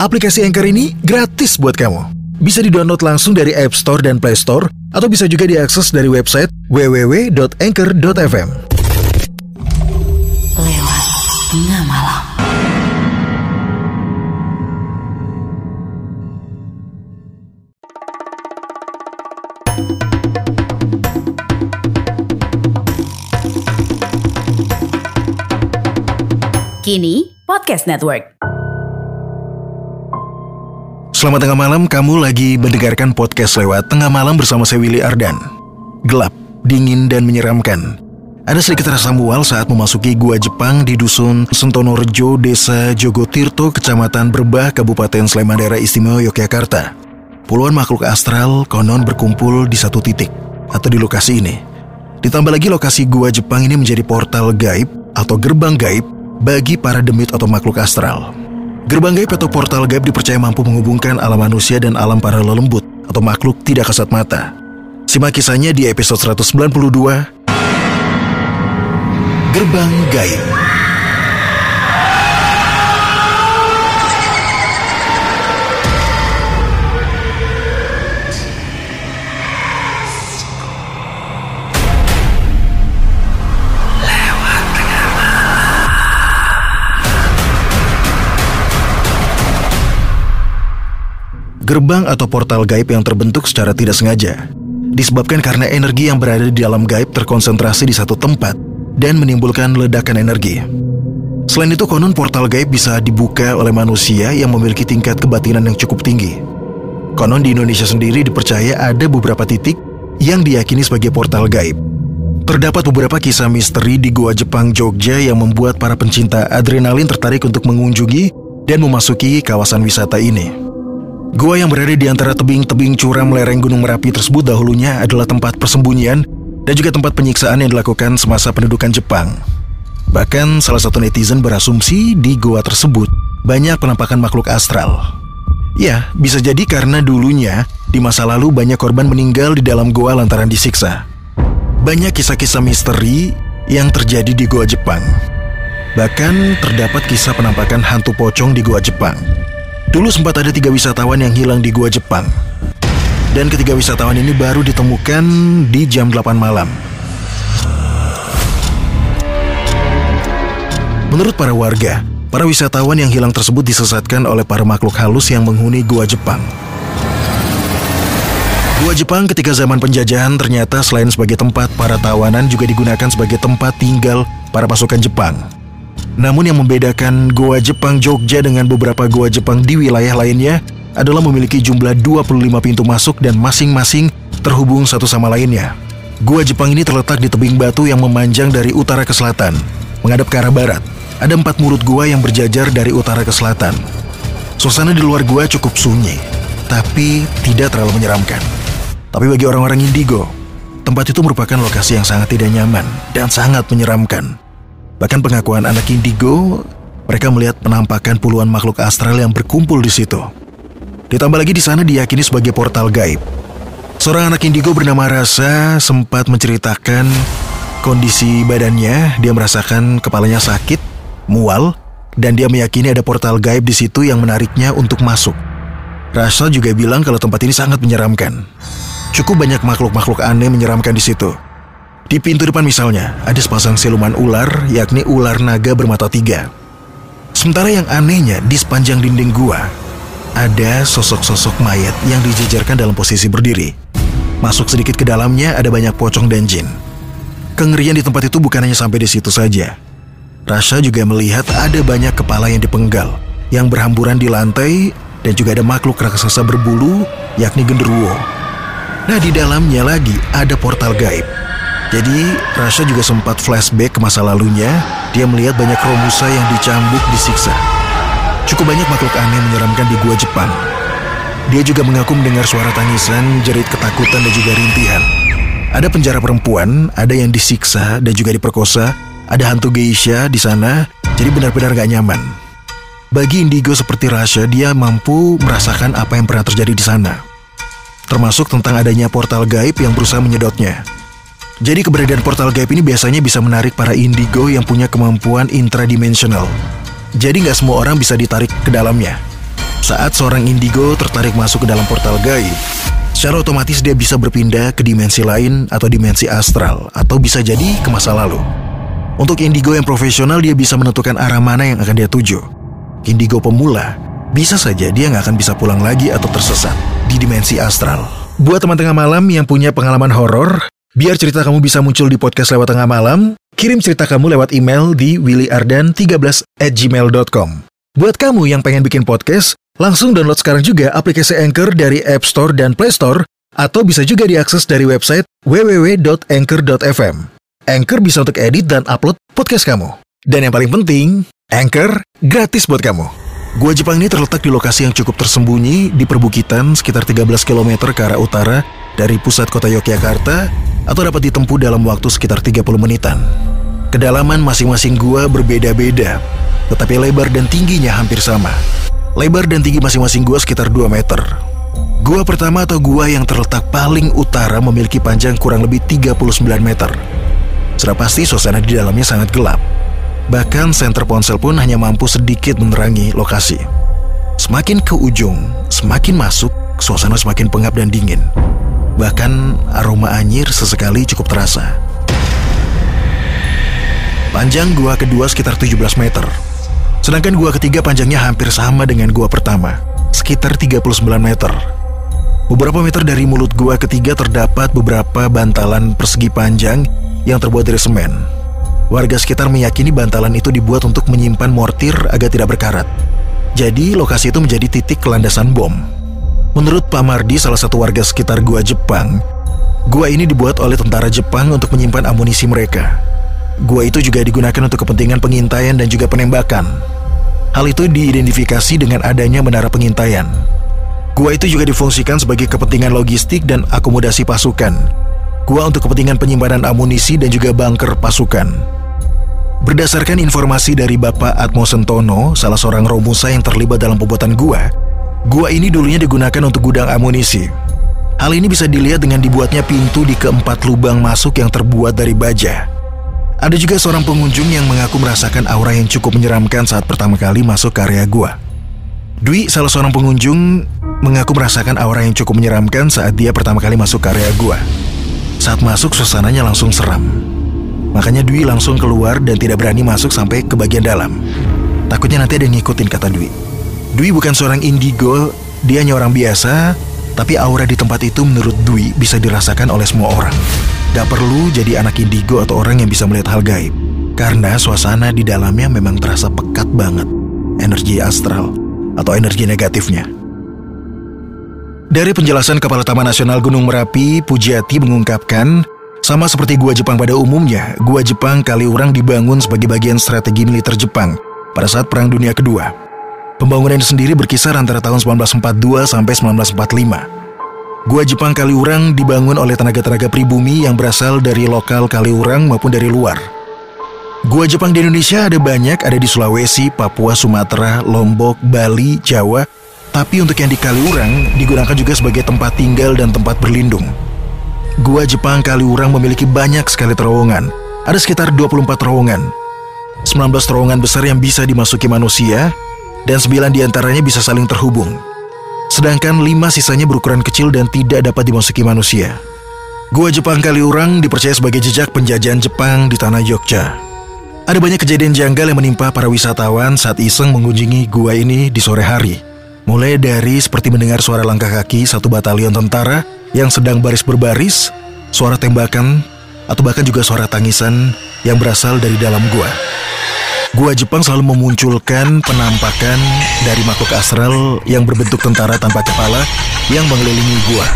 aplikasi Anchor ini gratis buat kamu. Bisa di-download langsung dari App Store dan Play Store, atau bisa juga diakses dari website www.anchor.fm. Lewat tengah. Kini Podcast Network. Selamat tengah malam, kamu lagi mendengarkan podcast lewat tengah malam bersama saya Willy Ardan. Gelap, dingin, dan menyeramkan. Ada sedikit rasa mual saat memasuki gua Jepang di dusun Sentono Rejo, Desa Jogotirto, Kecamatan Berbah, Kabupaten Sleman Daerah Istimewa Yogyakarta. Puluhan makhluk astral konon berkumpul di satu titik atau di lokasi ini. Ditambah lagi lokasi gua Jepang ini menjadi portal gaib atau gerbang gaib bagi para demit atau makhluk astral. Gerbang gaib atau portal gaib dipercaya mampu menghubungkan alam manusia dan alam para lelembut atau makhluk tidak kasat mata. Simak kisahnya di episode 192 Gerbang Gaib. Gerbang atau portal gaib yang terbentuk secara tidak sengaja disebabkan karena energi yang berada di dalam gaib terkonsentrasi di satu tempat dan menimbulkan ledakan energi. Selain itu, konon portal gaib bisa dibuka oleh manusia yang memiliki tingkat kebatinan yang cukup tinggi. Konon di Indonesia sendiri dipercaya ada beberapa titik yang diyakini sebagai portal gaib. Terdapat beberapa kisah misteri di Gua Jepang Jogja yang membuat para pencinta adrenalin tertarik untuk mengunjungi dan memasuki kawasan wisata ini. Gua yang berada di antara tebing-tebing curam lereng Gunung Merapi tersebut dahulunya adalah tempat persembunyian dan juga tempat penyiksaan yang dilakukan semasa pendudukan Jepang. Bahkan salah satu netizen berasumsi di gua tersebut banyak penampakan makhluk astral. Ya, bisa jadi karena dulunya di masa lalu banyak korban meninggal di dalam gua lantaran disiksa. Banyak kisah-kisah misteri yang terjadi di gua Jepang. Bahkan terdapat kisah penampakan hantu pocong di gua Jepang. Dulu sempat ada tiga wisatawan yang hilang di gua Jepang. Dan ketiga wisatawan ini baru ditemukan di jam 8 malam. Menurut para warga, para wisatawan yang hilang tersebut disesatkan oleh para makhluk halus yang menghuni gua Jepang. Gua Jepang ketika zaman penjajahan ternyata selain sebagai tempat para tawanan juga digunakan sebagai tempat tinggal para pasukan Jepang. Namun yang membedakan Goa Jepang Jogja dengan beberapa Goa Jepang di wilayah lainnya adalah memiliki jumlah 25 pintu masuk dan masing-masing terhubung satu sama lainnya. Gua Jepang ini terletak di tebing batu yang memanjang dari utara ke selatan, menghadap ke arah barat. Ada empat mulut gua yang berjajar dari utara ke selatan. Suasana di luar gua cukup sunyi, tapi tidak terlalu menyeramkan. Tapi bagi orang-orang indigo, tempat itu merupakan lokasi yang sangat tidak nyaman dan sangat menyeramkan. Bahkan pengakuan anak indigo, mereka melihat penampakan puluhan makhluk astral yang berkumpul di situ. Ditambah lagi di sana diyakini sebagai portal gaib. Seorang anak indigo bernama Rasa sempat menceritakan kondisi badannya. Dia merasakan kepalanya sakit, mual, dan dia meyakini ada portal gaib di situ yang menariknya untuk masuk. Rasa juga bilang kalau tempat ini sangat menyeramkan. Cukup banyak makhluk-makhluk aneh menyeramkan di situ. Di pintu depan misalnya, ada sepasang siluman ular, yakni ular naga bermata tiga. Sementara yang anehnya, di sepanjang dinding gua, ada sosok-sosok mayat yang dijejarkan dalam posisi berdiri. Masuk sedikit ke dalamnya, ada banyak pocong dan jin. Kengerian di tempat itu bukan hanya sampai di situ saja. Rasha juga melihat ada banyak kepala yang dipenggal, yang berhamburan di lantai, dan juga ada makhluk raksasa berbulu, yakni genderuwo. Nah, di dalamnya lagi ada portal gaib jadi, Rasha juga sempat flashback ke masa lalunya. Dia melihat banyak Romusa yang dicambuk, disiksa. Cukup banyak makhluk aneh menyeramkan di gua Jepang. Dia juga mengaku mendengar suara tangisan, jerit ketakutan dan juga rintihan. Ada penjara perempuan, ada yang disiksa dan juga diperkosa, ada hantu geisha di sana, jadi benar-benar gak nyaman. Bagi indigo seperti Rasha, dia mampu merasakan apa yang pernah terjadi di sana. Termasuk tentang adanya portal gaib yang berusaha menyedotnya. Jadi keberadaan portal gaib ini biasanya bisa menarik para indigo yang punya kemampuan intradimensional. Jadi nggak semua orang bisa ditarik ke dalamnya. Saat seorang indigo tertarik masuk ke dalam portal gaib, secara otomatis dia bisa berpindah ke dimensi lain atau dimensi astral, atau bisa jadi ke masa lalu. Untuk indigo yang profesional, dia bisa menentukan arah mana yang akan dia tuju. Indigo pemula, bisa saja dia nggak akan bisa pulang lagi atau tersesat di dimensi astral. Buat teman tengah malam yang punya pengalaman horor, biar cerita kamu bisa muncul di podcast lewat tengah malam, kirim cerita kamu lewat email di willyardan13 at gmail.com. Buat kamu yang pengen bikin podcast, langsung download sekarang juga aplikasi Anchor dari App Store dan Play Store, atau bisa juga diakses dari website www.anchor.fm. Anchor bisa untuk edit dan upload podcast kamu. Dan yang paling penting, Anchor gratis buat kamu. Gua Jepang ini terletak di lokasi yang cukup tersembunyi di perbukitan sekitar 13 km ke arah utara dari pusat kota Yogyakarta atau dapat ditempuh dalam waktu sekitar 30 menitan. Kedalaman masing-masing gua berbeda-beda, tetapi lebar dan tingginya hampir sama. Lebar dan tinggi masing-masing gua sekitar 2 meter. Gua pertama atau gua yang terletak paling utara memiliki panjang kurang lebih 39 meter. Sudah pasti suasana di dalamnya sangat gelap. Bahkan senter ponsel pun hanya mampu sedikit menerangi lokasi. Semakin ke ujung, semakin masuk, suasana semakin pengap dan dingin. Bahkan aroma anyir sesekali cukup terasa. Panjang gua kedua sekitar 17 meter. Sedangkan gua ketiga panjangnya hampir sama dengan gua pertama, sekitar 39 meter. Beberapa meter dari mulut gua ketiga terdapat beberapa bantalan persegi panjang yang terbuat dari semen. Warga sekitar meyakini bantalan itu dibuat untuk menyimpan mortir agar tidak berkarat. Jadi lokasi itu menjadi titik kelandasan bom. Menurut Pak Mardi, salah satu warga sekitar gua Jepang, gua ini dibuat oleh tentara Jepang untuk menyimpan amunisi mereka. Gua itu juga digunakan untuk kepentingan pengintaian dan juga penembakan. Hal itu diidentifikasi dengan adanya menara pengintaian. Gua itu juga difungsikan sebagai kepentingan logistik dan akomodasi pasukan. Gua untuk kepentingan penyimpanan amunisi dan juga bunker pasukan. Berdasarkan informasi dari Bapak Atmo Sentono, salah seorang Romusa yang terlibat dalam pembuatan gua, gua ini dulunya digunakan untuk gudang amunisi. Hal ini bisa dilihat dengan dibuatnya pintu di keempat lubang masuk yang terbuat dari baja. Ada juga seorang pengunjung yang mengaku merasakan aura yang cukup menyeramkan saat pertama kali masuk ke area gua. Dwi, salah seorang pengunjung, mengaku merasakan aura yang cukup menyeramkan saat dia pertama kali masuk ke area gua. Saat masuk, suasananya langsung seram. Makanya Dwi langsung keluar dan tidak berani masuk sampai ke bagian dalam. Takutnya nanti ada yang ngikutin kata Dwi. Dwi bukan seorang indigo, dia hanya orang biasa, tapi aura di tempat itu menurut Dwi bisa dirasakan oleh semua orang. Gak perlu jadi anak indigo atau orang yang bisa melihat hal gaib. Karena suasana di dalamnya memang terasa pekat banget. Energi astral atau energi negatifnya. Dari penjelasan Kepala Taman Nasional Gunung Merapi, Pujiati mengungkapkan sama seperti gua Jepang pada umumnya, gua Jepang Kaliurang dibangun sebagai bagian strategi militer Jepang pada saat Perang Dunia Kedua. Pembangunan sendiri berkisar antara tahun 1942 sampai 1945. Gua Jepang Kaliurang dibangun oleh tenaga-tenaga pribumi yang berasal dari lokal Kaliurang maupun dari luar. Gua Jepang di Indonesia ada banyak, ada di Sulawesi, Papua, Sumatera, Lombok, Bali, Jawa. Tapi untuk yang di Kaliurang digunakan juga sebagai tempat tinggal dan tempat berlindung. Gua Jepang Kaliurang memiliki banyak sekali terowongan. Ada sekitar 24 terowongan. 19 terowongan besar yang bisa dimasuki manusia, dan 9 di antaranya bisa saling terhubung. Sedangkan 5 sisanya berukuran kecil dan tidak dapat dimasuki manusia. Gua Jepang Kaliurang dipercaya sebagai jejak penjajahan Jepang di tanah Yogyakarta. Ada banyak kejadian janggal yang menimpa para wisatawan saat iseng mengunjungi gua ini di sore hari. Mulai dari seperti mendengar suara langkah kaki satu batalion tentara yang sedang baris berbaris, suara tembakan, atau bahkan juga suara tangisan yang berasal dari dalam gua. Gua Jepang selalu memunculkan penampakan dari makhluk astral yang berbentuk tentara tanpa kepala yang mengelilingi gua.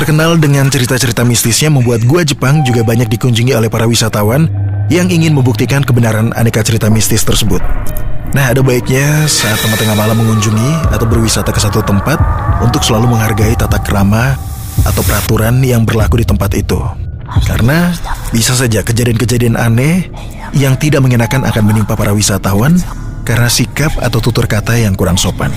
Terkenal dengan cerita-cerita mistisnya membuat gua Jepang juga banyak dikunjungi oleh para wisatawan yang ingin membuktikan kebenaran aneka cerita mistis tersebut. Nah, ada baiknya saat teman tengah malam mengunjungi atau berwisata ke satu tempat untuk selalu menghargai tata krama atau peraturan yang berlaku di tempat itu. Karena bisa saja kejadian-kejadian aneh yang tidak mengenakan akan menimpa para wisatawan karena sikap atau tutur kata yang kurang sopan.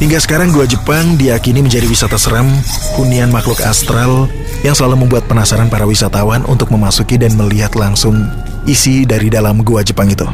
Hingga sekarang Gua Jepang diyakini menjadi wisata seram hunian makhluk astral yang selalu membuat penasaran para wisatawan untuk memasuki dan melihat langsung isi dari dalam Gua Jepang itu.